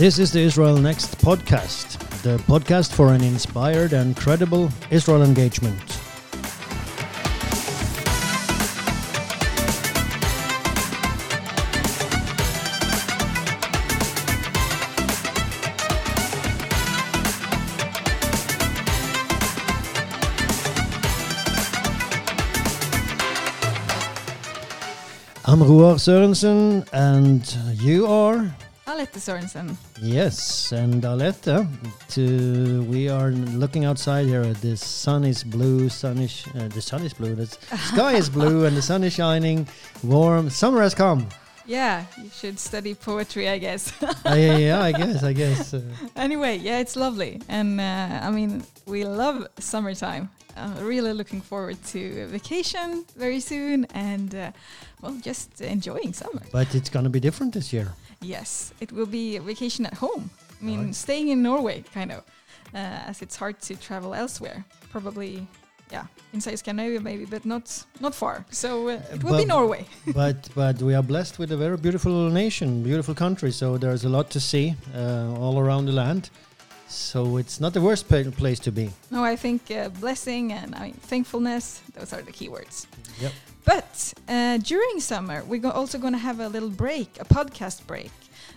This is the Israel Next podcast, the podcast for an inspired and credible Israel engagement. I'm Ruar Sørensen, and you are? Alette Sorensen. Yes, and Alette, to, we are looking outside here. The sun is blue, sun is, uh, the sun is blue, the sky is blue, and the sun is shining, warm. Summer has come. Yeah, you should study poetry, I guess. uh, yeah, yeah, I guess, I guess. Uh, anyway, yeah, it's lovely. And uh, I mean, we love summertime. I'm really looking forward to vacation very soon and, uh, well, just enjoying summer. but it's going to be different this year. Yes, it will be a vacation at home. I mean, Right. staying in Norway, kind of, uh, as it's hard to travel elsewhere. Probably, yeah, inside Scandinavia maybe, but not not far. So uh, it will be Norway. but but we are blessed with a very beautiful nation, beautiful country. So there's a lot to see uh, all around the land. So it's not the worst place to be. No, I think uh, blessing and I mean thankfulness. Those are the key words. Yep. But uh, during summer, we're go- also going to have a little break, a podcast break.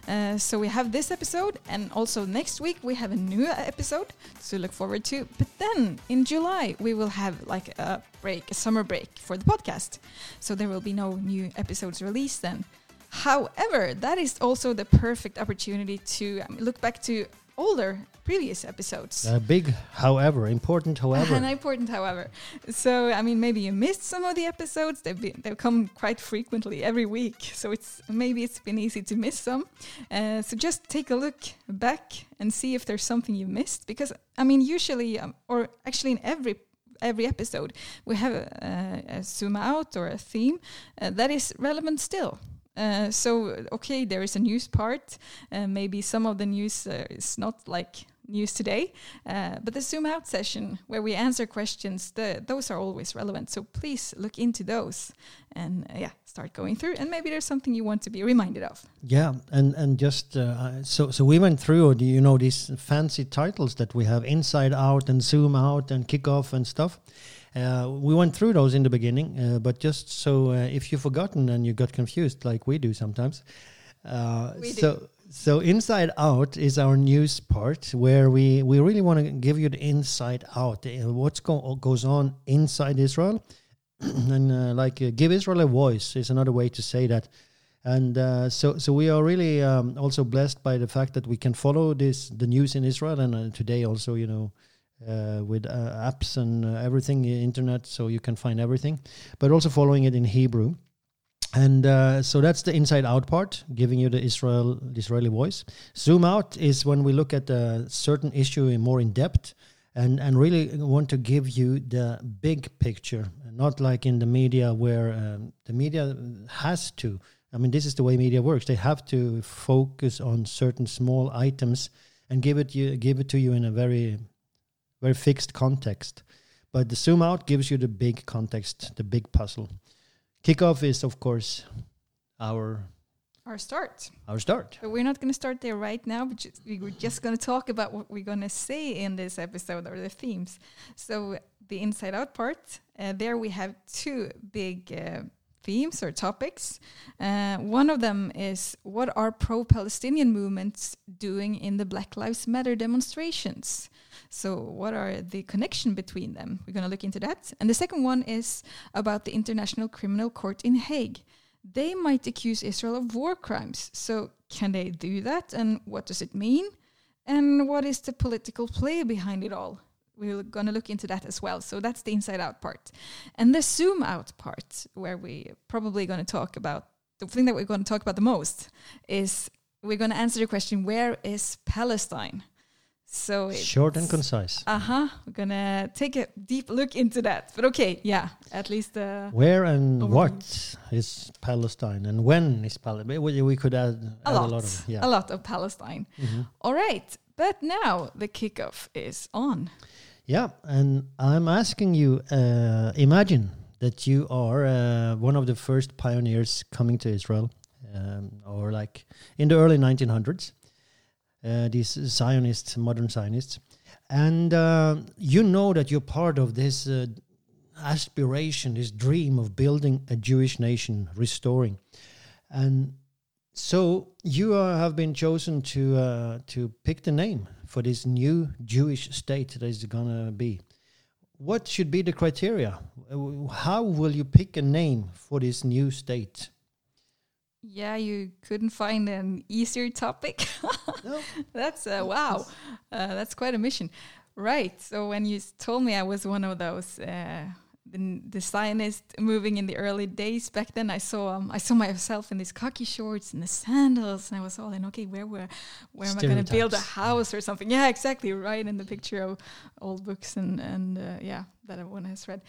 Uh, so we have this episode, and also next week we have a new episode to look forward to. But then in July we will have like a break, a summer break for the podcast. So there will be no new episodes released then. However, that is also the perfect opportunity to um, look back to older previous episodes. Uh, big, however, important, however. And important, however. So, I mean, maybe you missed some of the episodes. They've been, they've come quite frequently every week. So it's maybe it's been easy to miss some. Uh, so just take a look back and see if there's something you missed. Because I mean, usually, um, or actually in every every episode, we have a, a zoom out or a theme uh, that is relevant still. Uh, so okay, there is a news part. Uh, maybe some of the news uh, is not like news today, uh, but the zoom out session where we answer questions, the, those are always relevant. So please look into those and uh, yeah, start going through. And maybe there's something you want to be reminded of. Yeah, and and just so so we went through you know these fancy titles that we have inside out and zoom out and kick off and stuff. Uh, we went through those in the beginning, uh, but just so uh, if you've forgotten and you got confused like we do sometimes, uh, We do. so so inside out is our news part where we we really want to give you the inside out, uh, what's go- goes on inside Israel, and uh, like uh, give Israel a voice is another way to say that and uh, so so we are really um, also blessed by the fact that we can follow this the news in Israel and uh, today also you know uh, with uh, apps and uh, everything uh, internet so you can find everything but also following it in Hebrew. And uh, so that's the inside out part giving you the Israel the Israeli voice. Zoom out is when we look at a certain issue in more in depth and and really want to give you the big picture not like in the media where um, the media has to. I mean, this is the way media works. They have to focus on certain small items and give it you give it to you in a very, very fixed context. But the zoom out gives you the big context, the big puzzle. Kickoff is, of course, our Our start. our start. But we're not going to start there right now. But just, we we're just going to talk about what we're going to say in this episode or the themes. So the inside out part, uh, there we have two big uh, themes or topics. Uh, one of them is what are pro-Palestinian movements doing in the Black Lives Matter demonstrations? So what are the connection between them? We're going to look into that. And the second one is about the International Criminal Court in Hague they might accuse Israel of war crimes. So, can they do that? And what does it mean? And what is the political play behind it all? We're going to look into that as well. So, that's the inside out part. And the zoom out part, where we probably going to talk about the thing that we're going to talk about the most, is we're going to answer the question where is Palestine? So, Short and concise. uh huh. We're gonna take a deep look into that. But okay, yeah, at least uh, Where and Overview. what is Palestine, and when is Palestine? We, we could add, a add lot, a lot of yeah. a lot of Palestine. Mhm. All right, but now the kickoff is on. Yeah, and I'm asking you, uh, imagine that you are uh, one of the first pioneers coming to Israel, um, or like in the early 1900s. Uh, these Zionists, modern Zionists, and uh, you know that you're part of this uh, aspiration, this dream of building a Jewish nation, restoring, and so you uh, have been chosen to uh, to pick the name for this new Jewish state that is gonna be. What should be the criteria? How will you pick a name for this new state? Yeah, you couldn't find an easier topic. No. that's uh, wow. Uh, that's quite a mission, right? So when you told me I was one of those uh, the, the Zionist moving in the early days back then, I saw um, I saw myself in these khaki shorts and the sandals, and I was all in okay, where where where am I going to build a house or something? Yeah, exactly, right in the picture of old books and and uh, yeah, that everyone has read.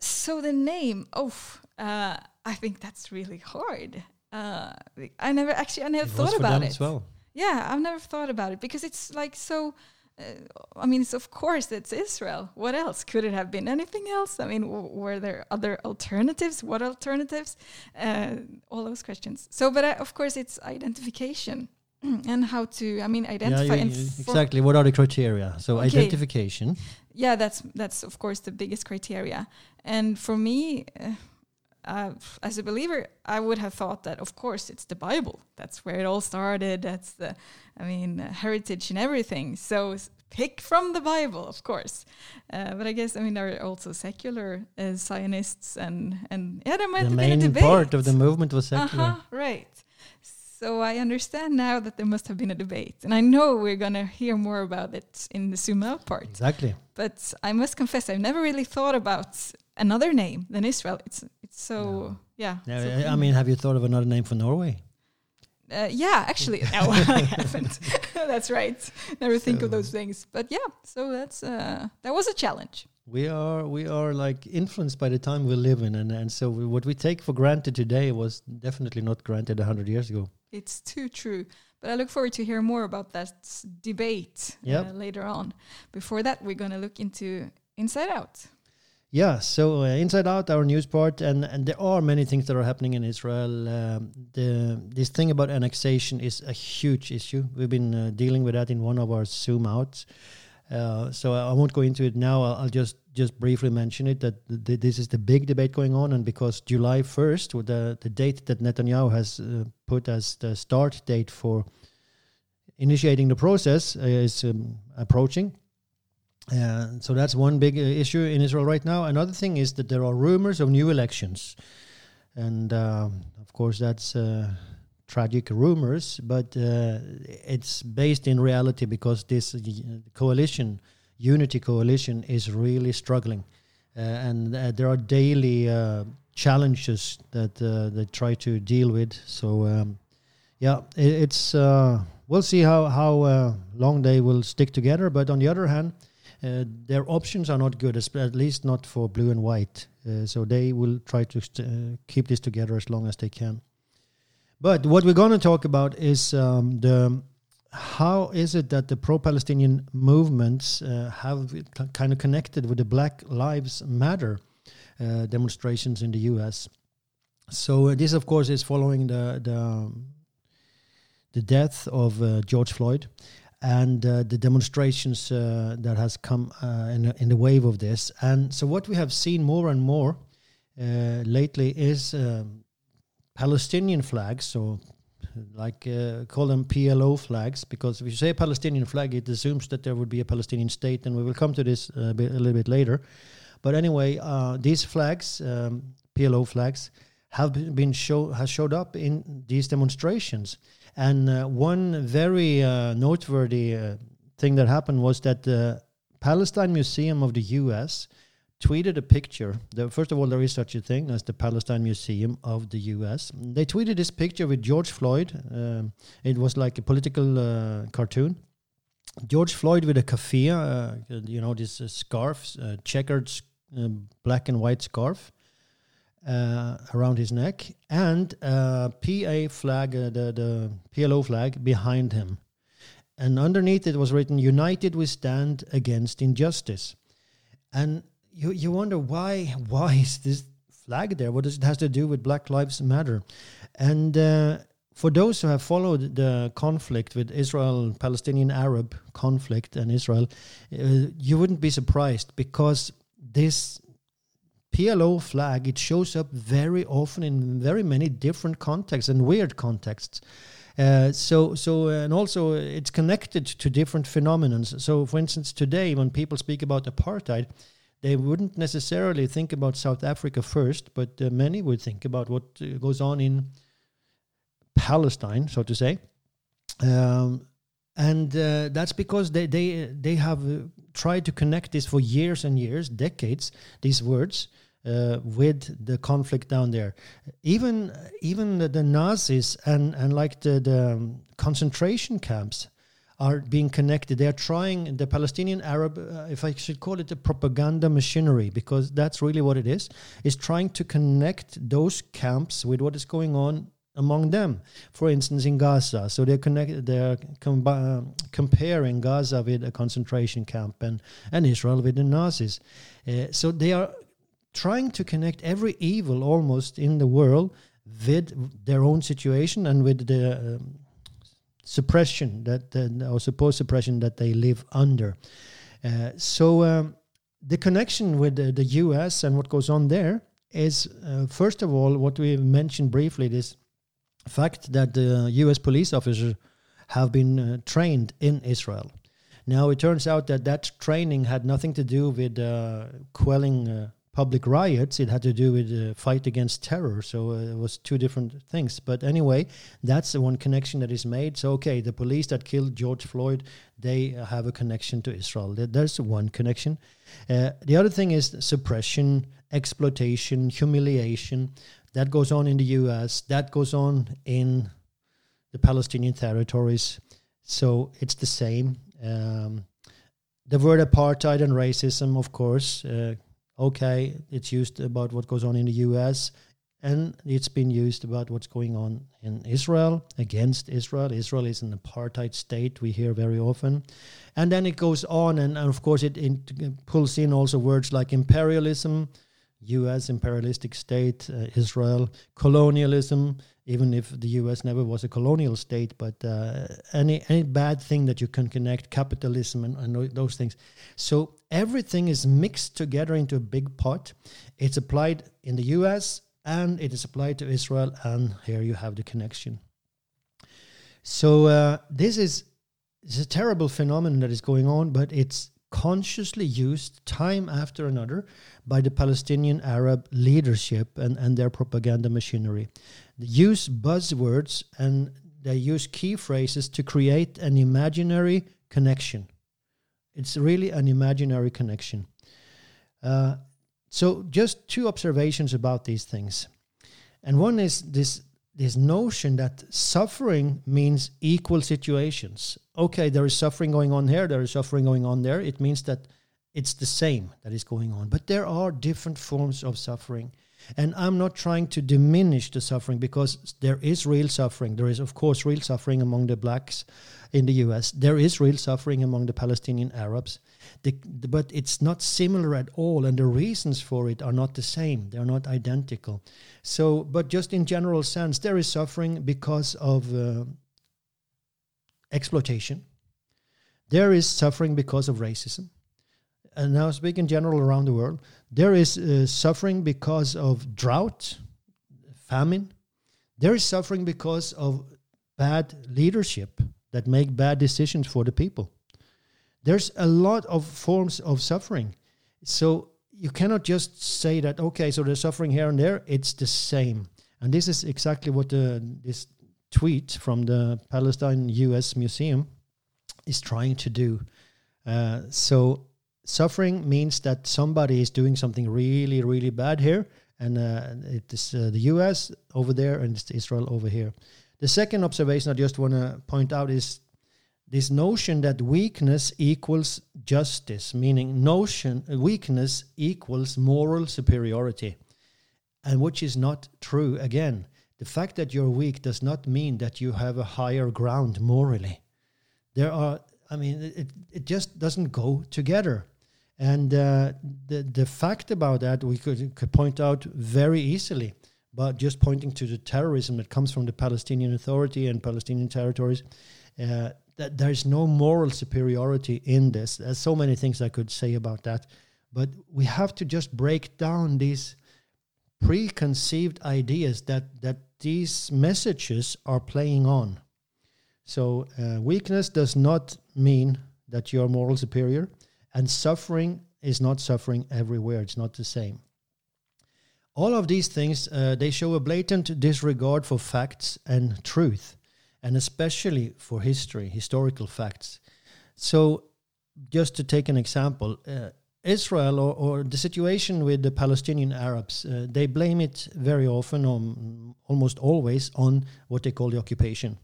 So the name, oh, uh, I think that's really hard. Uh, I never actually I never It thought about it. well. Yeah, I've never thought about it because it's like so. Uh, I mean, it's of course it's Israel. What else could it have been? Anything else? I mean, w- were there other alternatives? What alternatives? Uh, all those questions. So, but I, of course, it's identification and how to. I mean, Yeah, identify you- and you- exactly. What are the criteria? So Okay. identification. yeah that's that's of course the biggest criteria and for me uh, uh, as a believer i would have thought that of course it's the bible that's where it all started that's the i mean uh, heritage and everything so pick from the bible of course uh, but i guess i mean there are also secular uh, zionists and and yeah there might The have been a debate. The main part of the movement was secular. uh-huh, right. So I understand now that there must have been a debate, and I know we're gonna hear more about it in the zoom out part. Exactly. But I must confess, I've never really thought about another name than Israel. It's so yeah. So I- mean, have you thought of another name for Norway? uh, yeah, actually, no, I haven't. that's right. Never think of those things. But yeah, so that's uh, that was a challenge. We are we are like influenced by the time we live in, and and so we, what we take for granted today was definitely not granted a hundred years ago. It's too true. But I look forward to hear more about that debate Yep. uh, later on. Before that, we're going to look into Inside Out. Yeah, so uh, inside out our news part, and and there are many things that are happening in Israel. Um, the this thing about annexation is a huge issue. We've been uh, dealing with that in one of our Zoom outs. Uh, so I won't go into it now. I'll, I'll just just briefly mention it that th- th- this is the big debate going on, and because July first, the the date that Netanyahu has uh, put as the start date for initiating the process, uh, is um, approaching. Uh, so that's one big uh, issue in Israel right now. Another thing is that there are rumors of new elections, and um, of course that's uh, tragic rumors, but uh, it's based in reality because this uh, coalition, unity coalition, is really struggling, and there are daily challenges that they try to deal with. So um, yeah, it, it's we'll see how how long they will stick together. But on the other hand uh, their options are not good, at least not for blue and white. Uh, so they will try to uh, keep this together as long as they can. But what we're going to talk about is um, the how is it that the pro-Palestinian movements uh, have kind of connected with the Black Lives Matter uh, demonstrations in the U.S. So this, of course, is following the the, um, the death of uh, George Floyd and uh, the demonstrations uh, that has come uh, in, in the wave of this. And so what we have seen more and more uh, lately is um, Palestinian flags, so like uh, call them PLO flags, because if you say Palestinian flag, it assumes that there would be a Palestinian state, and we will come to this a, bit, a little bit later. But anyway, these flags, um, PLO flags, have been show has showed up in these demonstrations. And uh, one very uh, noteworthy uh, thing that happened was that the Palestine Museum of the U.S. tweeted a picture. The, first of all, there is such a thing as the Palestine Museum of the U.S. They tweeted this picture with George Floyd. Um, it was like a political uh, cartoon. George Floyd with a kafia, uh, you know, this uh, scarf, uh, checkered uh, black and white scarf uh, around his neck, and uh, PA flag, uh, the the PLO flag behind him, and underneath it was written "United we stand against injustice," and you you wonder why why is this flag there? What does it has to do with Black Lives Matter? And uh, for those who have followed the conflict with Israel, Palestinian Arab conflict, and Israel, uh, you wouldn't be surprised because this PLO flag it shows up very often in very many different contexts and weird contexts. Uh, so, so, and also it's connected to different phenomena. So, for instance, today when people speak about apartheid, they wouldn't necessarily think about South Africa first, but uh, many would think about what uh, goes on in Palestine, so to say. Um, and uh, that's because they they they have uh, tried to connect this for years and years, decades. These words uh, with the conflict down there. Even even the, the Nazis and and like the, the um, concentration camps are being connected. They are trying the Palestinian Arab, uh, if I should call it the propaganda machinery, because that's really what it is, is trying to connect those camps with what is going on among them. For instance, in Gaza, so they're connected. They're uh, comparing Gaza with a concentration camp and and Israel with the Nazis. Uh, so they are trying to connect every evil almost in the world with their own situation and with the um, suppression that uh, or supposed suppression that they live under. Uh, so um, the connection with the, the, U.S. and what goes on there is uh, first of all what we mentioned briefly this fact that the U.S. police officers have been uh, trained in Israel. Now it turns out that that training had nothing to do with uh, quelling uh, public riots. It had to do with the fight against terror. So uh, it was two different things. But anyway, that's the one connection that is made. So okay, the police that killed George Floyd, they have a connection to Israel. There's one connection. Uh, the other thing is suppression, exploitation, humiliation. That goes on in the U.S. That goes on in the Palestinian territories. So it's the same. Um, the word apartheid and racism, of course, uh, okay, it's used about what goes on in the US, and it's been used about what's going on in Israel against Israel. Israel is an apartheid state, we hear very often. And then it goes on, and, and of course, it, it, pulls in also words like imperialism, US imperialistic state, uh, Israel, colonialism, even if the US never was a colonial state, but uh, any any bad thing that you can connect capitalism and, and those things. So everything is mixed together into a big pot. It's applied in the US and it is applied to Israel, and here you have the connection. So uh, this is it's a terrible phenomenon that is going on, but it's consciously used time after another by the Palestinian Arab leadership and, and their propaganda machinery. They use buzzwords and they use key phrases to create an imaginary connection. It's really an imaginary connection. Uh, so, just two observations about these things. And one is this this notion that suffering means equal situations. Okay, there is suffering going on here, there is suffering going on there. It means that it's the same that is going on. But there are different forms of suffering. And I'm not trying to diminish the suffering because there is real suffering. There is, of course, real suffering among the blacks in the US. There is real suffering among the Palestinian Arabs. The, the, but it's not similar at all, and the reasons for it are not the same. They're not identical. So, but just in general sense, there is suffering because of uh, exploitation. There is suffering because of racism and now speaking general around the world, there is uh, suffering because of drought, famine. There is suffering because of bad leadership that make bad decisions for the people. There's a lot of forms of suffering. So you cannot just say that okay, so there's suffering here and there. It's the same, and this is exactly what the, this tweet from the Palestine U.S. Museum is trying to do. Uh, so suffering means that somebody is doing something really, really bad here, and uh, it is uh, the U.S. over there and Israel over here. The second observation I just want to point out is this notion that weakness equals justice, meaning notion weakness equals moral superiority, and which is not true. Again, the fact that you're weak does not mean that you have a higher ground morally. There are, I mean, it, it just doesn't go together. And uh, the the fact about that we could could point out very easily but just pointing to the terrorism that comes from the Palestinian Authority and Palestinian territories. Uh, that there's no moral superiority in this. There's so many things I could say about that, but we have to just break down these preconceived ideas that that these messages are playing on. So uh, weakness does not mean that you're moral superior, and suffering is not suffering everywhere. It's not the same. All of these things uh, they show a blatant disregard for facts and truth, and especially for history, historical facts. So, just to take an example, uh, Israel or, or, the situation with the Palestinian Arabs, uh, they blame it very often, on, almost always, on what they call the occupation.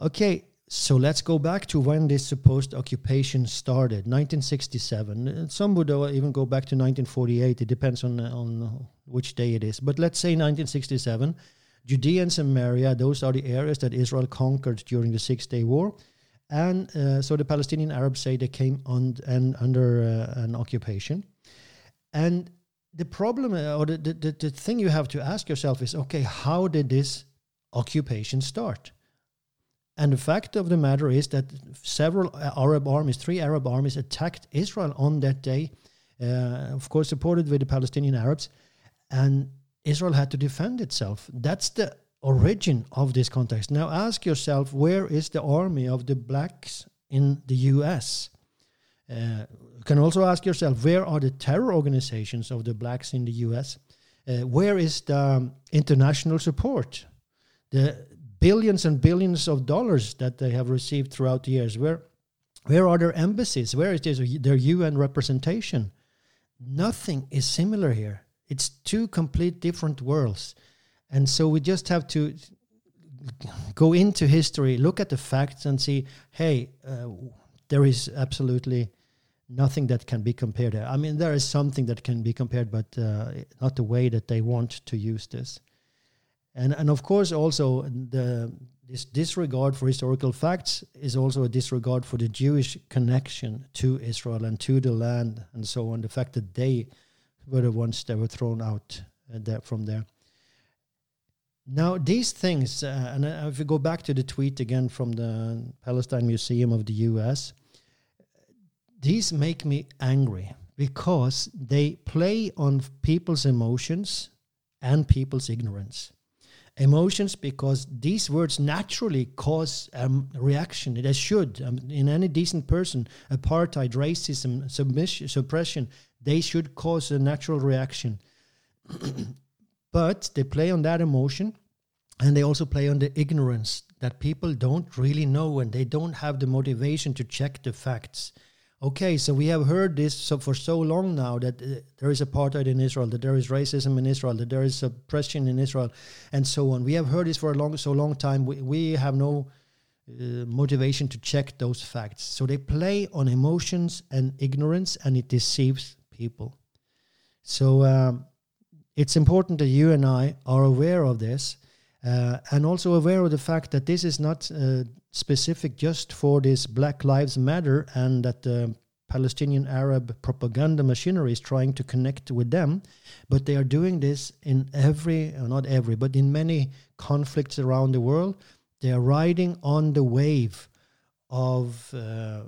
Okay, so let's go back to when this supposed occupation started, 1967. Some would even go back to 1948. It depends on on which day it is. But let's say 1967. Judea and Samaria, those are the areas that Israel conquered during the Six Day War. And uh, so the Palestinian Arabs say they came on and under uh, an occupation. And the problem, uh, or the, the, the thing you have to ask yourself is okay, how did this occupation start? And the fact of the matter is that several Arab armies, three Arab armies, attacked Israel on that day, uh, of course, supported with the Palestinian Arabs. And Israel had to defend itself. That's the origin of this context. Now ask yourself where is the army of the blacks in the US? Uh, you can also ask yourself where are the terror organizations of the blacks in the US? Uh, where is the um, international support? The billions and billions of dollars that they have received throughout the years. Where, where are their embassies? Where is their UN representation? Nothing is similar here. It's two complete different worlds. And so we just have to go into history, look at the facts, and see hey, uh, there is absolutely nothing that can be compared. I mean, there is something that can be compared, but uh, not the way that they want to use this. And, and of course, also the this disregard for historical facts is also a disregard for the Jewish connection to Israel and to the land and so on. The fact that they were the ones that were thrown out uh, there, from there. Now, these things, uh, and uh, if we go back to the tweet again from the Palestine Museum of the US, these make me angry because they play on people's emotions and people's ignorance. Emotions, because these words naturally cause a um, reaction. It should. Um, in any decent person, apartheid, racism, submission, suppression, they should cause a natural reaction. but they play on that emotion and they also play on the ignorance that people don't really know and they don't have the motivation to check the facts. Okay, so we have heard this so for so long now that uh, there is apartheid in Israel, that there is racism in Israel, that there is oppression in Israel, and so on. We have heard this for a long, so long time. We, we have no uh, motivation to check those facts. So they play on emotions and ignorance, and it deceives people. So um, it's important that you and I are aware of this uh, and also aware of the fact that this is not uh, specific just for this Black Lives Matter and that the Palestinian Arab propaganda machinery is trying to connect with them, but they are doing this in every, not every, but in many conflicts around the world. They are riding on the wave of uh,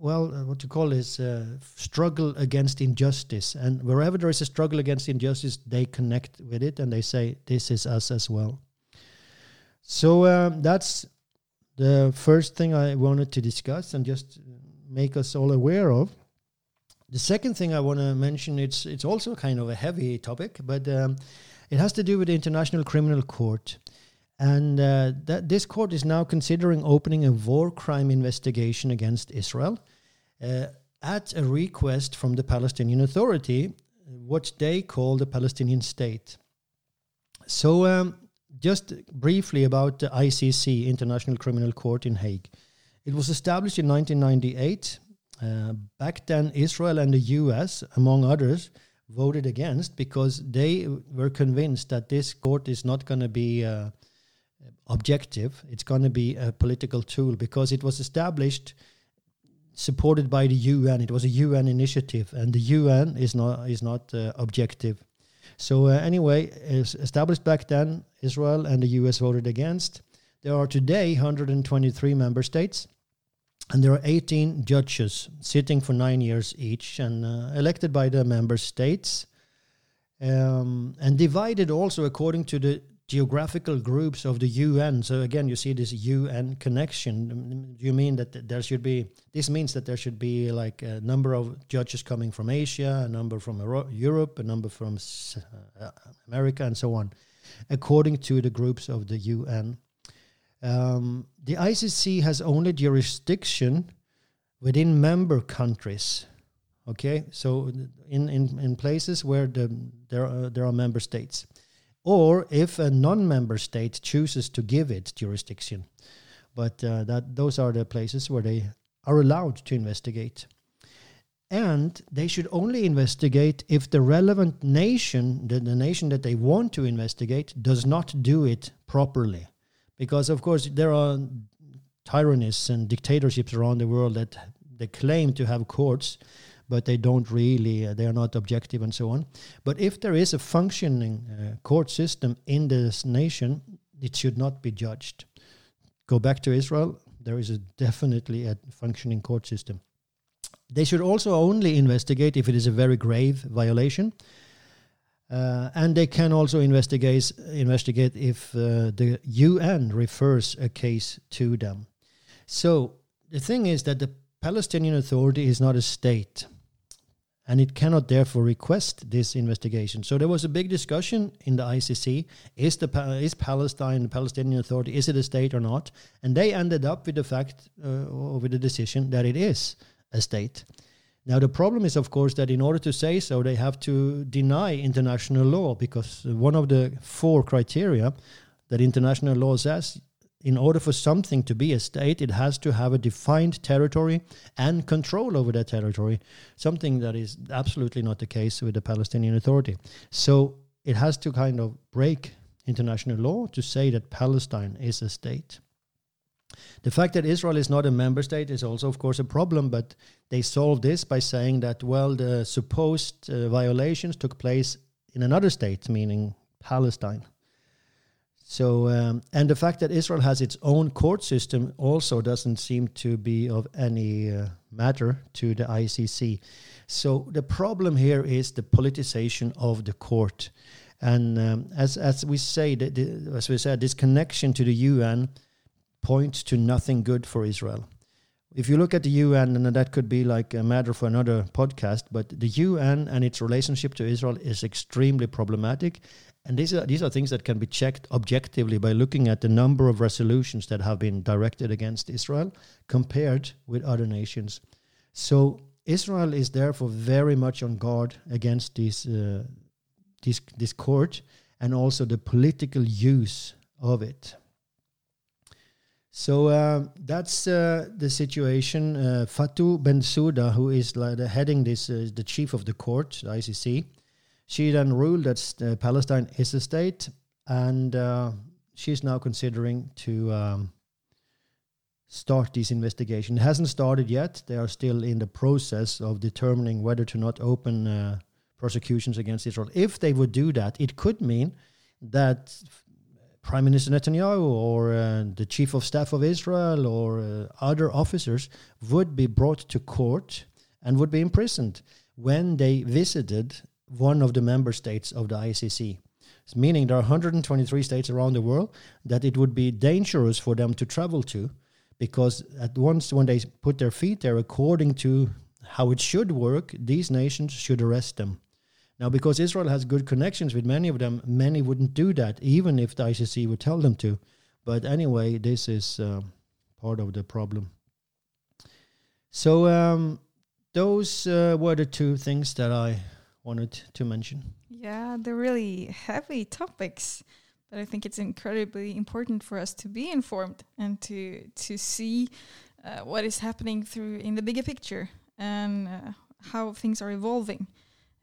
well, uh, what you call is uh, struggle against injustice. And wherever there is a struggle against injustice, they connect with it and they say, this is us as well. So um, that's the first thing I wanted to discuss and just make us all aware of. The second thing I want to mention, it's, it's also kind of a heavy topic, but um, it has to do with the International Criminal Court. And uh, that this court is now considering opening a war crime investigation against Israel uh, at a request from the Palestinian Authority, what they call the Palestinian State. So, um, just briefly about the ICC, International Criminal Court in Hague. It was established in 1998. Uh, back then, Israel and the US, among others, voted against because they were convinced that this court is not going to be uh, objective. It's going to be a political tool because it was established supported by the UN. It was a UN initiative, and the UN is not is not uh, objective. So uh, anyway, is established back then, Israel and the U.S. voted against. There are today 123 member states, and there are 18 judges sitting for nine years each and uh, elected by the member states, um, and divided also according to the geographical groups of the UN. So again, you see this UN connection. Do you mean that there should be? This means that there should be like a number of judges coming from Asia, a number from Europe, a number from uh, America, and so on, according to the groups of the UN. Um, the ICC has only jurisdiction within member countries. Okay, so in in, in places where the, there are, there are member states or if a non-member state chooses to give it jurisdiction. But uh, that those are the places where they are allowed to investigate. And they should only investigate if the relevant nation, the, the nation that they want to investigate, does not do it properly. Because, of course, there are tyrannies and dictatorships around the world that they claim to have courts but they don't really, uh, they are not objective and so on. But if there is a functioning uh, court system in this nation, it should not be judged. Go back to Israel, there is a definitely a functioning court system. They should also only investigate if it is a very grave violation. Uh, and they can also investigate investigate if uh, the UN refers a case to them. So the thing is that the Palestinian Authority is not a state and it cannot therefore request this investigation. So there was a big discussion in the ICC: is the is Palestine the Palestinian Authority is it a state or not? And they ended up with the fact uh, or with the decision that it is a state. Now the problem is, of course, that in order to say so, they have to deny international law because one of the four criteria that international law says in order for something to be a state, it has to have a defined territory and control over that territory, something that is absolutely not the case with the Palestinian Authority. So it has to kind of break international law to say that Palestine is a state. The fact that Israel is not a member state is also, of course, a problem, but they solved this by saying that, well, the supposed uh, violations took place in another state, meaning Palestine. So, um, and the fact that Israel has its own court system also doesn't seem to be of any uh, matter to the ICC. So, the problem here is the politicization of the court. And um, as, as we say, the, the, as we said, this connection to the UN points to nothing good for Israel. If you look at the UN, and that could be like a matter for another podcast, but the UN and its relationship to Israel is extremely problematic and these are these are things that can be checked objectively by looking at the number of resolutions that have been directed against Israel compared with other nations. So Israel is therefore very much on guard against this uh, this this court and also the political use of it. So uh, that's uh, the situation. Uh, Fatou Bensouda, who is like heading this, uh, the chief of the court, the ICC, she then ruled that uh, Palestine is a state, and uh, she's now considering to um, start this investigation. It hasn't started yet. They are still in the process of determining whether to not open uh, prosecutions against Israel. If they would do that, it could mean that Prime Minister Netanyahu or uh, the Chief of Staff of Israel or uh, other officers would be brought to court and would be imprisoned when they visited one of the member states of the ICC. Meaning there are 123 states around the world that it would be dangerous for them to travel to because at once when they put their feet there according to how it should work these nations should arrest them. Now because israel has good connections with many of them many wouldn't do that even if the icc would tell them to. But anyway this is uh, part of the problem. So um, those uh, were the two things that i wanted to mention? Yeah, they're really heavy topics, but I think it's incredibly important for us to be informed and to to see uh, what is happening through in the bigger picture and uh, how things are evolving,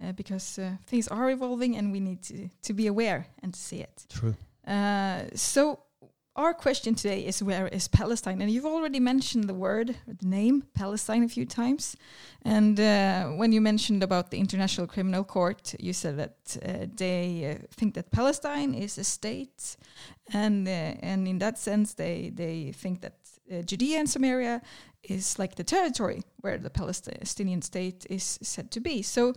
uh, because uh, things are evolving and we need to to be aware and to see it. True. Uh, so our question today is where is Palestine? And you've already mentioned the word, the name Palestine a few times. And uh, when you mentioned about the International Criminal Court, you said that uh, they uh, think that Palestine is a state, and uh, and in that sense, they they think that uh, Judea and Samaria is like the territory where the Palestinian state is said to be. So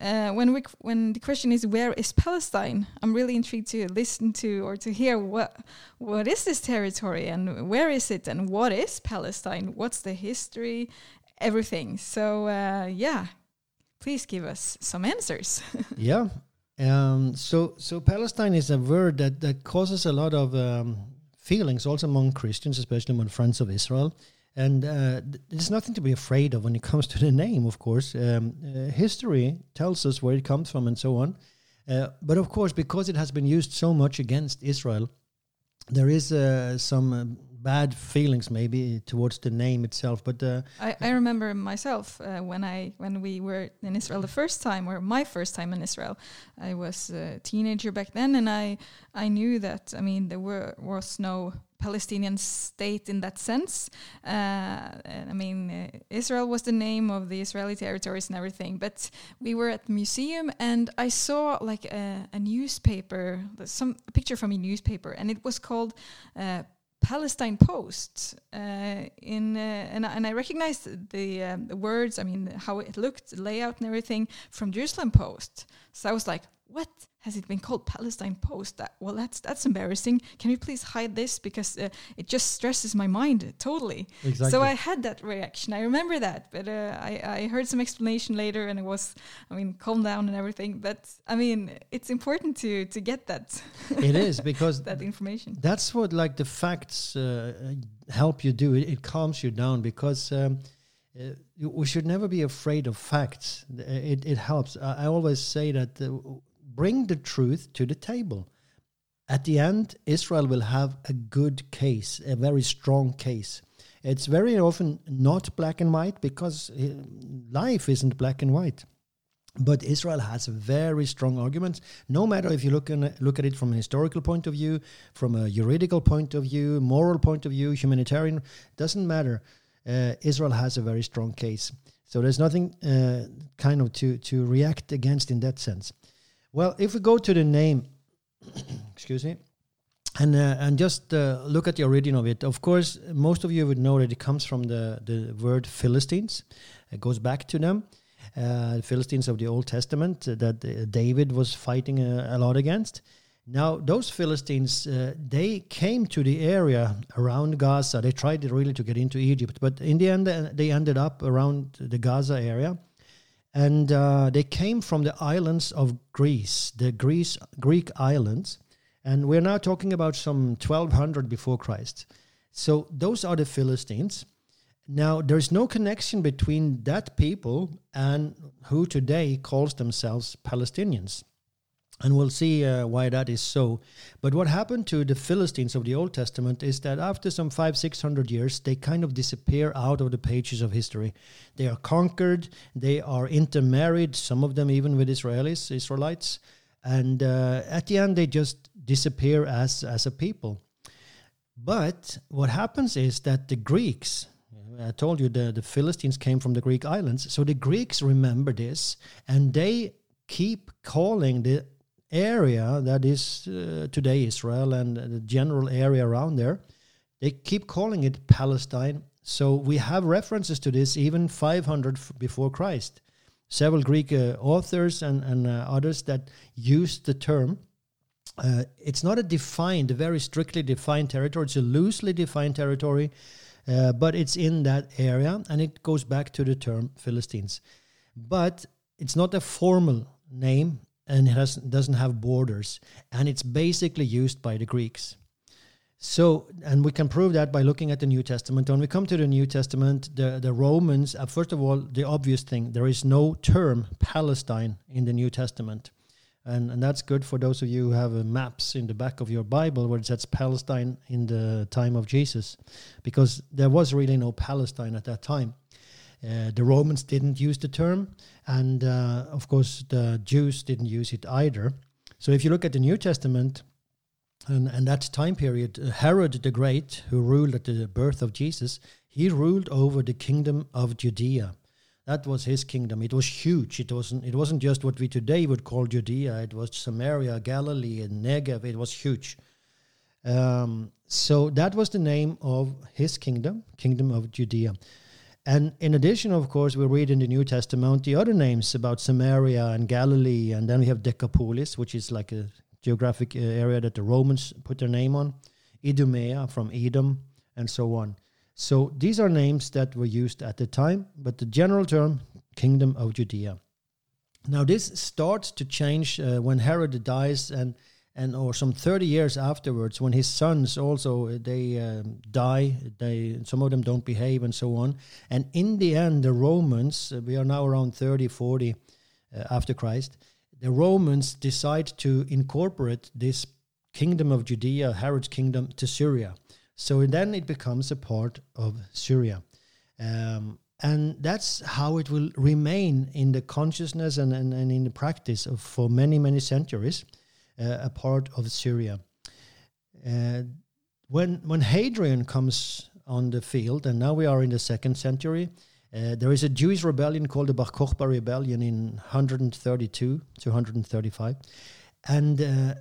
uh, when we when the question is where is Palestine, I'm really intrigued to listen to or to hear what what is this territory and where is it and what is Palestine? What's the history? Everything. So uh, yeah, please give us some answers. yeah. Um, so so Palestine is a word that that causes a lot of um, feelings also among Christians, especially among friends of Israel. And uh, there's nothing to be afraid of when it comes to the name, of course. Um, uh, history tells us where it comes from and so on. Uh, but of course, because it has been used so much against Israel, there is uh, some uh, bad feelings maybe towards the name itself. But uh, I, I, remember myself when I when we were in Israel the first time, or my first time in Israel. I was a teenager back then, and I I knew that I mean there were was no Palestinian state in that sense. Uh, I mean, uh, Israel was the name of the Israeli territories and everything. But we were at the museum, and I saw like a, a newspaper, some a picture from a newspaper, and it was called. Uh, Palestine Post uh, in uh, and, and I recognized the, um, the words I mean how it looked the layout and everything from Jerusalem Post so I was like what has it been called Palestine Post? That, well, that's that's embarrassing. Can you please hide this because uh, it just stresses my mind totally. Exactly. So I had that reaction. I remember that, but uh, I I heard some explanation later, and it was, I mean, calm down and everything. But I mean, it's important to to get that. It is because that information. That's what like the facts uh, help you do. It, it calms you down because. Um, uh, we should never be afraid of facts. It, it helps. I, I always say that uh, bring the truth to the table. At the end, Israel will have a good case, a very strong case. It's very often not black and white because uh, life isn't black and white. But Israel has very strong arguments. No matter if you look in, look at it from a historical point of view, from a juridical point of view, moral point of view, humanitarian, doesn't matter. Uh, Israel has a very strong case. So there's nothing uh, kind of to to react against in that sense. Well, if we go to the name, excuse me, and uh, and just uh, look at the origin of it. Of course, most of you would know that it comes from the the word Philistines. It goes back to them, uh, Philistines of the Old Testament uh, that uh, David was fighting a, a, lot against. Now, those Philistines, uh, they came to the area around Gaza. They tried really to get into Egypt, but in the end, they ended up around the Gaza area and uh, they came from the islands of Greece, the Greece Greek islands, and we're now talking about some 1200 before Christ. So those are the Philistines. Now there's no connection between that people and who today calls themselves Palestinians and we'll see uh, why that is so. But what happened to the Philistines of the Old Testament is that after some five, six hundred years, they kind of disappear out of the pages of history. They are conquered, they are intermarried, some of them even with Israelis, Israelites, and uh, at the end, they just disappear as, as a people. But what happens is that the Greeks, I told you the, the Philistines came from the Greek islands, so the Greeks remember this and they keep calling the area that is uh, today Israel and the general area around there, they keep calling it Palestine. So we have references to this even 500 before Christ. Several Greek uh, authors and, and uh, others that used the term. Uh, it's not a defined, very strictly defined territory. It's a loosely defined territory, uh, but it's in that area, and it goes back to the term Philistines. But it's not a formal name and it has, doesn't have borders, and it's basically used by the Greeks. So, and we can prove that by looking at the New Testament. When we come to the New Testament, the, the Romans, uh, first of all, the obvious thing, there is no term Palestine in the New Testament. And, and that's good for those of you who have uh, maps in the back of your Bible where it says Palestine in the time of Jesus, because there was really no Palestine at that time. Uh, the Romans didn't use the term, and uh, of course, the Jews didn't use it either. So if you look at the New Testament, And, and that time period, uh, Herod the Great, who ruled at the birth of Jesus, he ruled over the kingdom of Judea. That was his kingdom. It was huge. It wasn't. It wasn't just what we today would call Judea. It was Samaria, Galilee, and Negev. It was huge. Um, so that was the name of his kingdom, kingdom of Judea. And in addition, of course, we read in the New Testament the other names about Samaria and Galilee, and then we have Decapolis, which is like a geographic uh, area that the Romans put their name on, Idumea from Edom, and so on. So these are names that were used at the time, but the general term, Kingdom of Judea. Now this starts to change uh, when Herod dies, and and or some 30 years afterwards when his sons also uh, they um, die they some of them don't behave and so on. And in the end the romans uh, we are now around 30 40 uh, after christ the romans decide to incorporate this kingdom of judea herod's kingdom to syria. So then it becomes a part of syria. Um, and that's how it will remain in the consciousness and, and, and in the practice of, for many many centuries a part of Syria. Uh, when when Hadrian comes on the field, and now we are in the second century, uh, there is a Jewish rebellion called the Bar Kokhba rebellion in 132 to 135, and uh,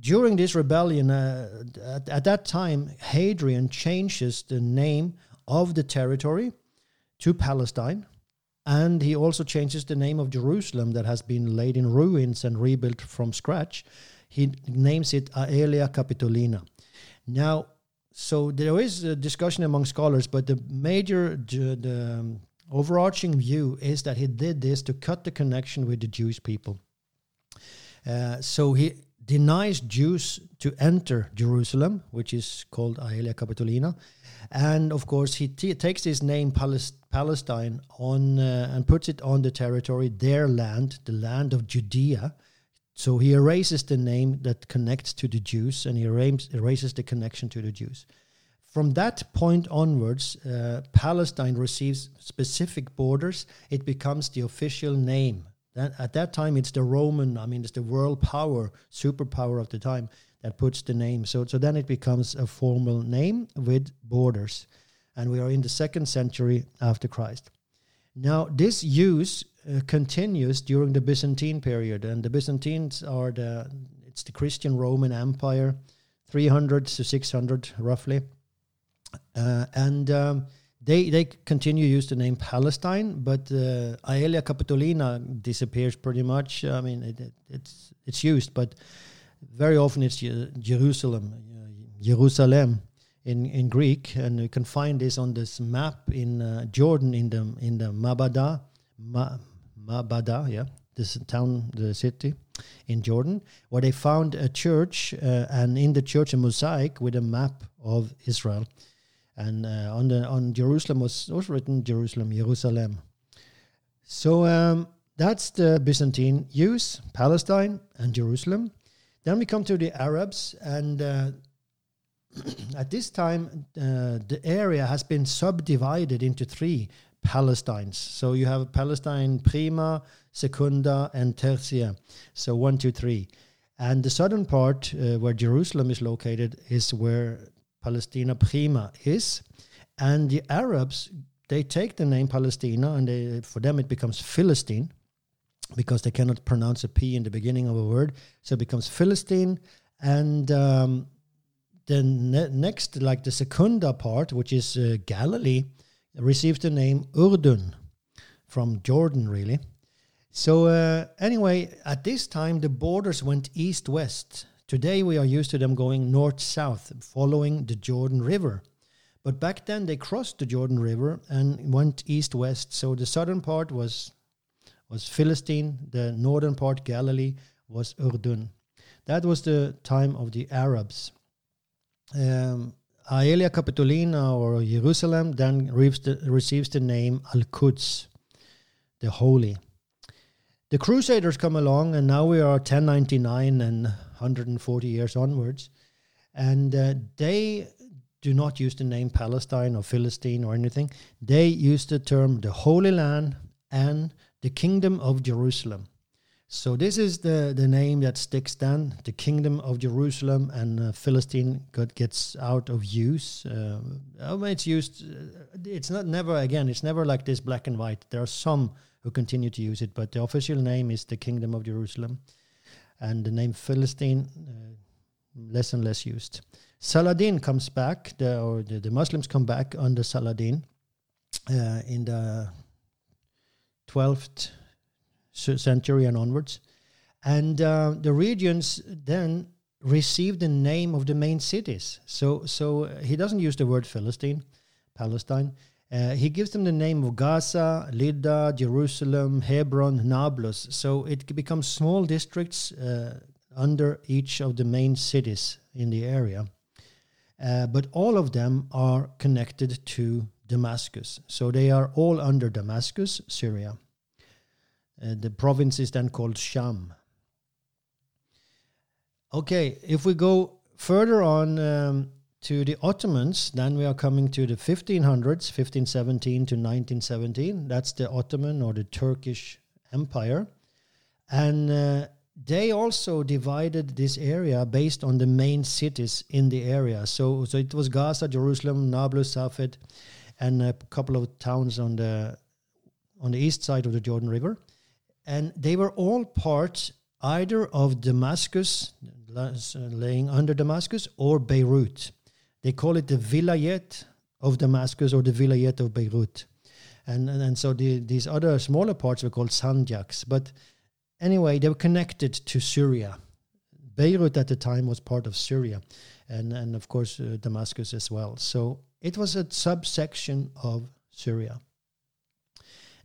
during this rebellion, uh, at, at, that time, Hadrian changes the name of the territory to Palestine, and he also changes the name of Jerusalem that has been laid in ruins and rebuilt from scratch. He names it Aelia Capitolina. Now, so there is a discussion among scholars, but the major, the overarching view is that he did this to cut the connection with the Jewish people. Uh, so he denies Jews to enter Jerusalem, which is called Aelia Capitolina, and of course he t- takes his name Palestine Palestine on uh, and puts it on the territory, their land, the land of Judea. So he erases the name that connects to the Jews and he erases the connection to the Jews. From that point onwards, uh, Palestine receives specific borders. It becomes the official name. That, at that time, it's the Roman, I mean, it's the world power, superpower of the time that puts the name. So, so then it becomes a formal name with borders and we are in the second century after Christ. Now, this use uh, continues during the Byzantine period, and the Byzantines are the it's the Christian Roman Empire, 300 to 600 roughly, uh, and um, they they continue to use the name Palestine, but uh, Aelia Capitolina disappears pretty much. I mean, it, it, it's it's used, but very often it's Jerusalem, Jerusalem in, in Greek, and you can find this on this map in uh, Jordan in the in the Mabada, Ma, Mabada, yeah, this town, the city in Jordan, where they found a church, uh, and in the church a mosaic with a map of Israel, and uh, on the on Jerusalem was also written Jerusalem, Jerusalem. So um, that's the Byzantine use, Palestine and Jerusalem. Then we come to the Arabs, and uh, at this time, uh, the area has been subdivided into three Palestines. So you have Palestine Prima, Secunda, and Tertia. So one, two, three. And the southern part, uh, where Jerusalem is located, is where Palestina Prima is. And the Arabs, they take the name Palestina, and they, for them it becomes Filastin because they cannot pronounce a P in the beginning of a word. So it becomes Filastin. And um, the ne- next, like the Secunda part, which is uh, Galilee, receives the name Urdun from Jordan, really. So, uh, anyway, at this time, the borders went east west. Today, we are used to them going north south, following the Jordan River. But back then, they crossed the Jordan River and went east west. So, the southern part was, was Filastin, the northern part, Galilee, was Urdun. That was the time of the Arabs um, Aelia Capitolina or Jerusalem then receives the name Al Quds, the Holy. The Crusaders come along, and now we are 1099 and 140 years onwards, and uh, they do not use the name Palestine or Filastin or anything. They use the term the Holy Land and the Kingdom of Jerusalem. So this is the, the name that sticks then. The kingdom of Jerusalem and uh, Filastin got, gets out of use. Uh, it's used. Uh, it's not never again. It's never like this black and white. There are some who continue to use it, but the official name is the kingdom of Jerusalem, and the name Filastin uh, less and less used. Saladin comes back, the, or the, the Muslims come back under Saladin uh, in the 12th century and onwards. And uh, the regions then receive the name of the main cities. So, so he doesn't use the word Filastin, Palestine. Uh, he gives them the name of Gaza, Lydda, Jerusalem, Hebron, Nablus. So it becomes small districts uh, under each of the main cities in the area. Uh, but all of them are connected to Damascus. So they are all under Damascus, Syria. Uh, the province is then called Sham. Okay, if we go further on um, to the Ottomans, then we are coming to the 1500s, 1517 to 1917. That's the Ottoman or the Turkish Empire. And uh, they also divided this area based on the main cities in the area. So, so it was Gaza, Jerusalem, Nablus, Safed, and a couple of towns on the on the east side of the Jordan River and they were all part either of Damascus, laying under Damascus, or Beirut. They call it the Vilayet of Damascus or the Vilayet of Beirut. And, and, and so the, these other smaller parts were called Sanjaks. But anyway, they were connected to Syria. Beirut at the time was part of Syria, and, and of course uh, Damascus as well. So it was a subsection of Syria.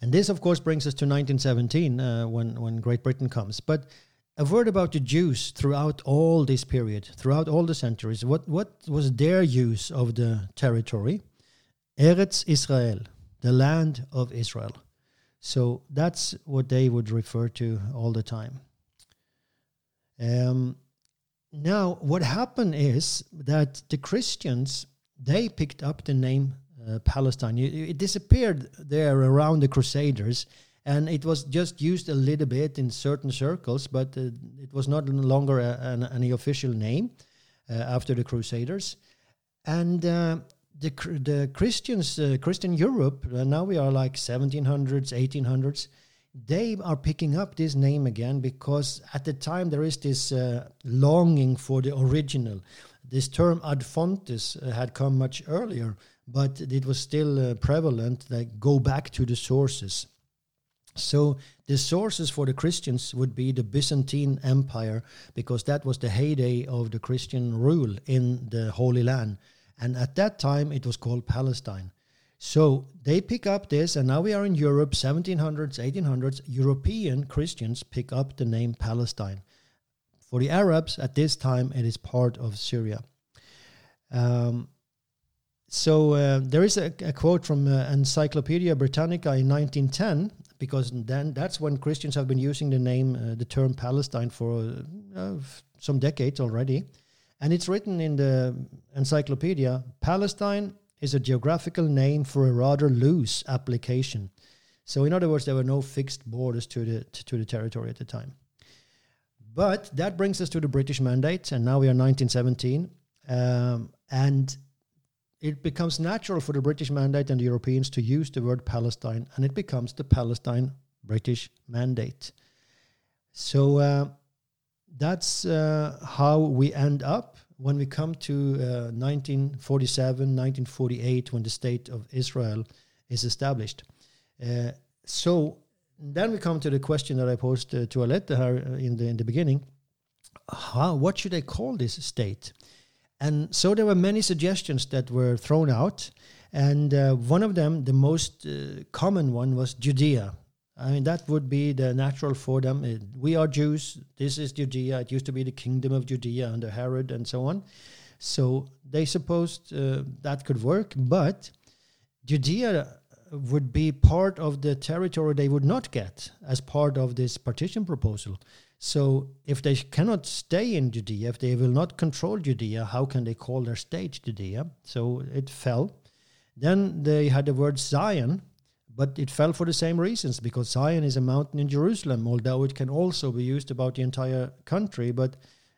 And this, of course, brings us to 1917 uh, when, when Great Britain comes. But a word about the Jews throughout all this period, throughout all the centuries. What, what was their use of the territory? Eretz Israel, the land of Israel. So that's what they would refer to all the time. Um, now, what happened is that the Christians they picked up the name uh, Palestine. It, disappeared there around the Crusaders, and it was just used a little bit in certain circles, but uh, it was not longer a, an, any official name uh, after the Crusaders. And uh, the the Christians, uh, Christian Europe, now we are like 1700s, 1800s. They are picking up this name again because at the time there is this longing for the original. This term ad fontes had come much earlier but it was still uh, prevalent that go back to the sources. So the sources for the Christians would be the Byzantine Empire because that was the heyday of the Christian rule in the Holy Land. And at that time it was called Palestine. So they pick up this, and now we are in Europe, 1700s, 1800s. European Christians pick up the name Palestine. For the Arabs, at this time, it is part of Syria. Um, so uh, there is a, a quote from uh, Encyclopedia Britannica in 1910, because then that's when Christians have been using the name, uh, the term Palestine for uh, some decades already. And it's written in the encyclopedia Palestine is a geographical name for a rather loose application. So, in other words, there were no fixed borders to the, to the territory at the time. But that brings us to the British Mandate, and now we are 1917. Um, and it becomes natural for the British Mandate and the Europeans to use the word Palestine, and it becomes the Palestine British Mandate. So uh, that's uh, how we end up when we come to uh, 1947, 1948, when the State of Israel is established. Uh, so then we come to the question that I posed uh, to Alette in the in the beginning. How, what should I call this state? And so there were many suggestions that were thrown out. And uh, one of them, the most uh, common one, was Judea. I mean, that would be the natural for them. Uh, we are Jews. This is Judea. It used to be the kingdom of Judea under Herod and so on. So they supposed uh, that could work. But Judea would be part of the territory they would not get as part of this partition proposal. So if they cannot stay in Judea, if they will not control Judea, how can they call their state Judea? So it fell. Then they had the word Zion, but it fell for the same reasons because Zion is a mountain in Jerusalem, although it can also be used about the entire country. But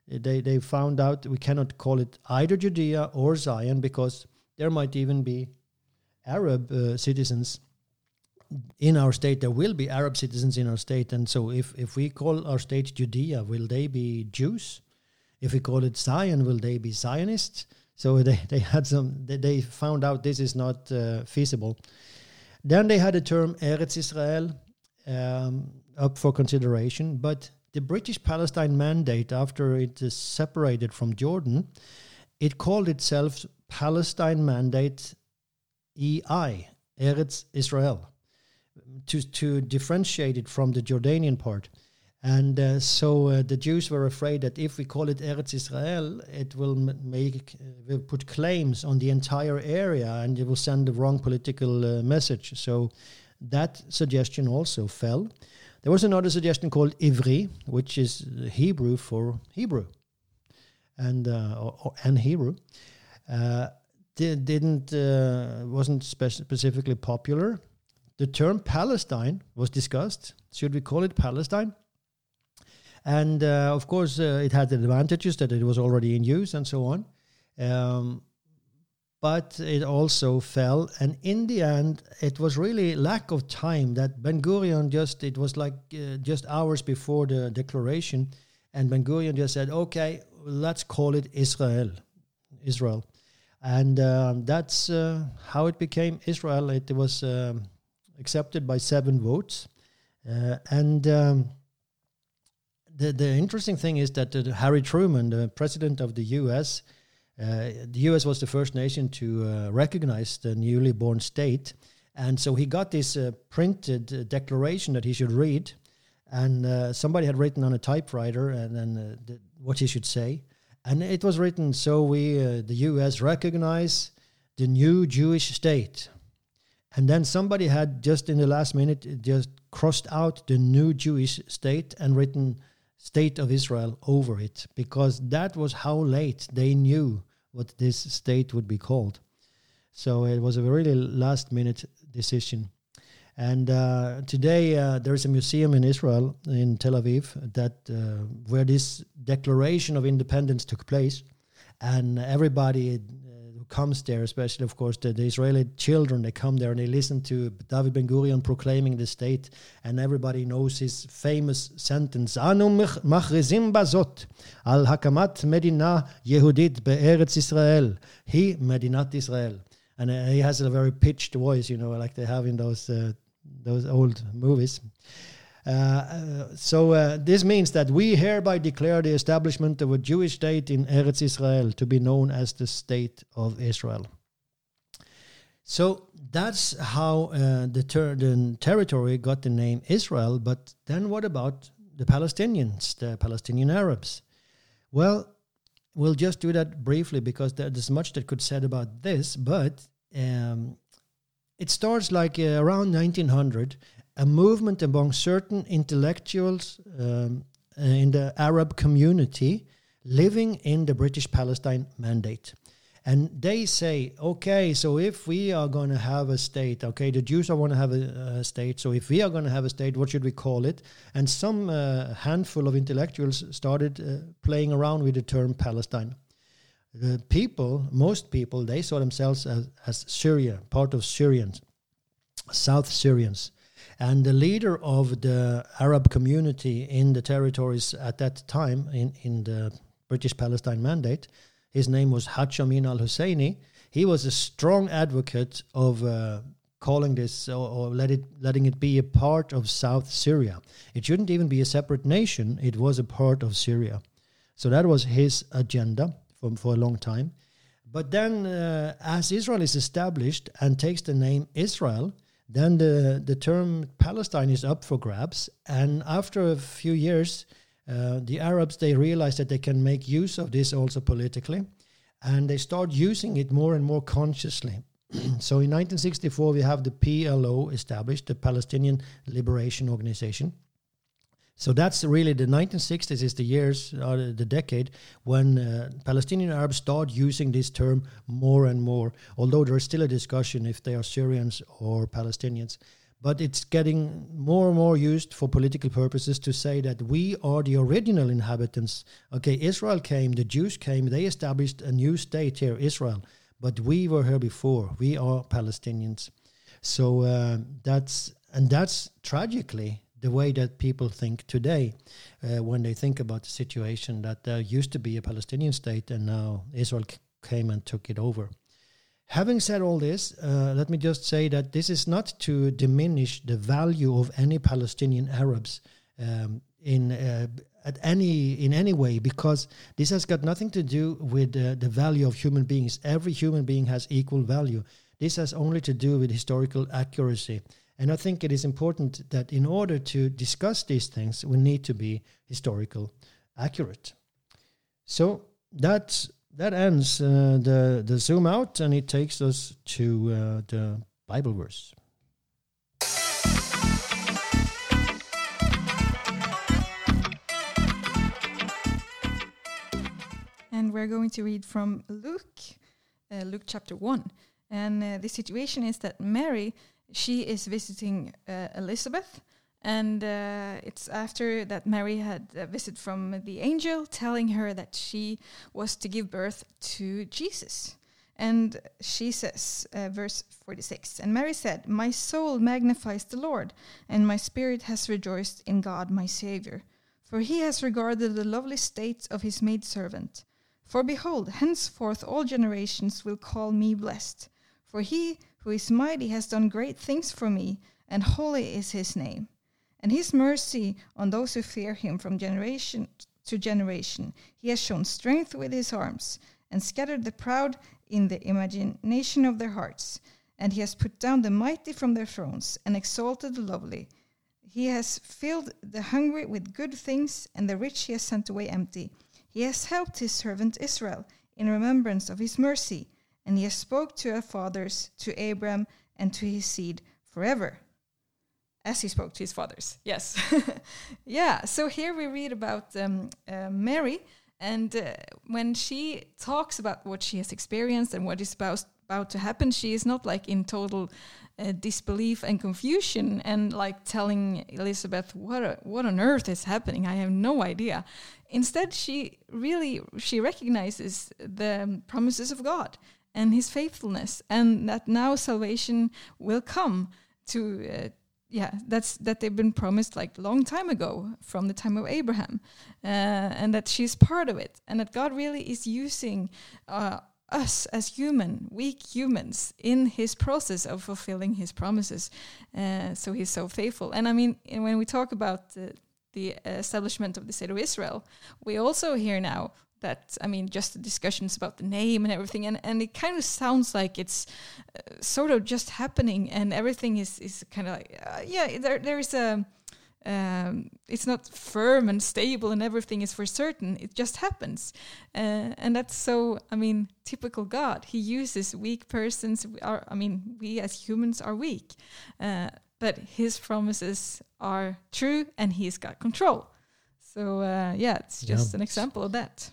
they, they found out we cannot call it either Judea or Zion because there might even be Arab uh, citizens in our state. There will be Arab citizens in our state. And so if, if we call our state Judea, will they be Jews? If we call it Zion, will they be Zionists? So they, they had some, they, they found out this is not uh, feasible. Then they had the term Eretz Israel um, up for consideration, but the British Palestine Mandate, after it is separated from Jordan, it called itself Palestine Mandate EI, Eretz Israel, to, to differentiate it from the Jordanian part. And uh, so uh, the Jews were afraid that if we call it Eretz Israel, it will make uh, will put claims on the entire area, and it will send the wrong political uh, message. So that suggestion also fell. There was another suggestion called Ivri, which is Hebrew for Hebrew, and uh, or, and Hebrew. Uh, didn't wasn't spe- specifically popular. The term Palestine was discussed. Should we call it Palestine? And uh, of course, uh, it had the advantages that it was already in use and so on. Um, but it also fell. And in the end, it was really lack of time that Ben Gurion just, it was like uh, just hours before the declaration. And Ben Gurion just said, okay, let's call it Israel. Israel. And um, that's uh, how it became Israel. It was um, accepted by seven votes. Uh, and um, the the interesting thing is that uh, Harry Truman, the president of the U.S., uh, the U.S. was the first nation to uh, recognize the newly born state, and so he got this uh, printed declaration that he should read, and somebody had written on a typewriter and then the, what he should say, and it was written so we uh, the U.S. recognize the new Jewish state. And then somebody had just in the last minute uh, just crossed out the new Jewish state and written state of Israel over it because that was how late they knew what this state would be called. So it was a really last minute decision. And uh, today uh, there is a museum in Israel, in Tel Aviv, that uh, where this declaration of independence took place, and everybody who comes there, especially, of course, the, the, Israeli children, they come there and they listen to David Ben Gurion proclaiming the state, and everybody knows his famous sentence, Anu machrizim bazot al hakamat medina Yehudit be'eretz Israel, he medinat Israel. And uh, he has a very pitched voice, you know, like they have in those, uh, those old movies. Uh, so uh, this means that we hereby declare the establishment of a Jewish state in Eretz Israel to be known as the State of Israel. So that's how uh, the, ter- the territory got the name Israel. But then what about the Palestinians, the Palestinian Arabs? Well, we'll just do that briefly because there's much that could said about this. But um, it starts like uh, around 1900 a movement among certain intellectuals um, uh, in the Arab community living in the British Palestine Mandate. And they say, okay, so if we are going to have a state, okay, the Jews are going to have a, a, state, so if we are going to have a state, what should we call it? And some uh, handful of intellectuals started uh, playing around with the term Palestine. The people, most people, they saw themselves as, as Syria, part of Syrians, South Syrians. And the leader of the Arab community in the territories at that time, in, in the British Palestine Mandate, his name was Haj Amin al Husseini. He was a strong advocate of uh, calling this or, or, let it, letting it be a part of South Syria. It shouldn't even be a separate nation, it was a part of Syria. So that was his agenda for, for a long time. But then, uh, as Israel is established and takes the name Israel, then the, the term Palestine is up for grabs. And after a few years, uh, the Arabs, they realize that they can make use of this also politically. And they start using it more and more consciously. so in 1964, we have the PLO established, the Palestinian Liberation Organization. So that's really the 1960s is the years or uh, the decade when uh, Palestinian Arabs start using this term more and more. Although there is still a discussion if they are Syrians or Palestinians, but it's getting more and more used for political purposes to say that we are the original inhabitants. Okay, Israel came, the Jews came, they established a new state here, Israel, but we were here before. We are Palestinians. So uh, that's and that's tragically the way that people think today uh, when they think about the situation that there used to be a Palestinian state and now Israel came and took it over. Having said all this, uh, let me just say that this is not to diminish the value of any Palestinian Arabs um, in uh, at any in any way, because this has got nothing to do with uh, the value of human beings. Every human being has equal value. This has only to do with historical accuracy. And I think it is important that in order to discuss these things, we need to be historical accurate. So that's that ends uh, the the zoom out, and it takes us to uh, the Bible verse. And we're going to read from Luke, uh, Luke chapter 1. And uh, the situation is that Mary, she is visiting uh, Elizabeth. And uh, it's after that Mary had a visit from the angel telling her that she was to give birth to Jesus. And she says, uh, verse 46 And Mary said, My soul magnifies the Lord, and my spirit has rejoiced in God my Saviour. For he has regarded the lovely state of his maidservant. For behold, henceforth all generations will call me blessed. For he who is mighty has done great things for me, and holy is his name. And his mercy on those who fear him from generation to generation. He has shown strength with his arms, and scattered the proud in the imagination of their hearts. And he has put down the mighty from their thrones, and exalted the lovely. He has filled the hungry with good things, and the rich he has sent away empty. He has helped his servant Israel in remembrance of his mercy, and he spoke to our fathers, to Abram, and to his seed forever. As he spoke to his fathers, yes, yeah. So here we read about um, uh, Mary, and uh, when she talks about what she has experienced and what is about about to happen, she is not like in total uh, disbelief and confusion and like telling Elizabeth what a, what on earth is happening. I have no idea. Instead, she really she recognizes the promises of God and His faithfulness, and that now salvation will come to. Uh, yeah, that's that they've been promised like long time ago from the time of Abraham, uh, and that she's part of it, and that God really is using uh, us as human, weak humans, in His process of fulfilling His promises. Uh, so He's so faithful, and I mean, when we talk about the establishment of the state of Israel, we also hear now that I mean, just the discussions about the name and everything, and, and it kind of sounds like it's uh, sort of just happening, and everything is is kind of like uh, yeah, there there is a. Um, it's not firm and stable, and everything is for certain. It just happens, uh, and that's so. I mean, typical God. He uses weak persons. We are, I mean, we as humans are weak, uh, but His promises are true, and He's got control. So uh, yeah, it's just an example of that.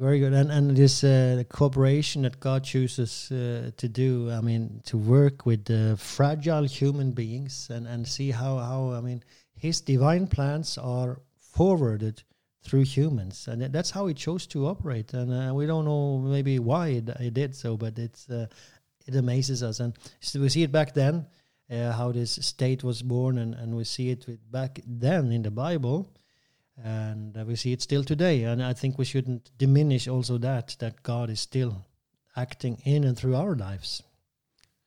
Very good, and and this uh, cooperation that God chooses uh, to do. I mean, to work with uh, fragile human beings and and see how how I mean His divine plans are forwarded through humans, and that's how He chose to operate. And uh, we don't know maybe why it, it did so, but it's uh, it amazes us, and so we see it back then. Uh, how this state was born, and, and we see it back then in the Bible, and uh, we see it still today. And i think we shouldn't diminish also that that god is still acting in and through our lives.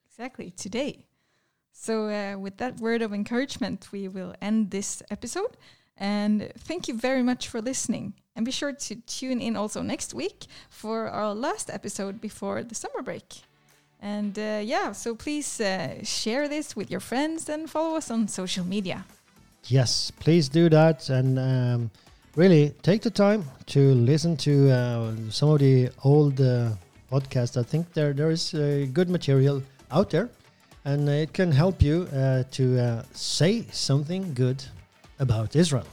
Exactly today. So uh, with that word of encouragement we will end this episode. And thank you very much for listening. And be sure to tune in also next week for our last episode before the summer break. And uh, yeah so please uh, share this with your friends and follow us on social media Yes, please do that and um, really take the time to listen to uh, some of the old uh, podcasts. I think there there is uh, good material out there, and it can help you uh, to uh, say something good about Israel.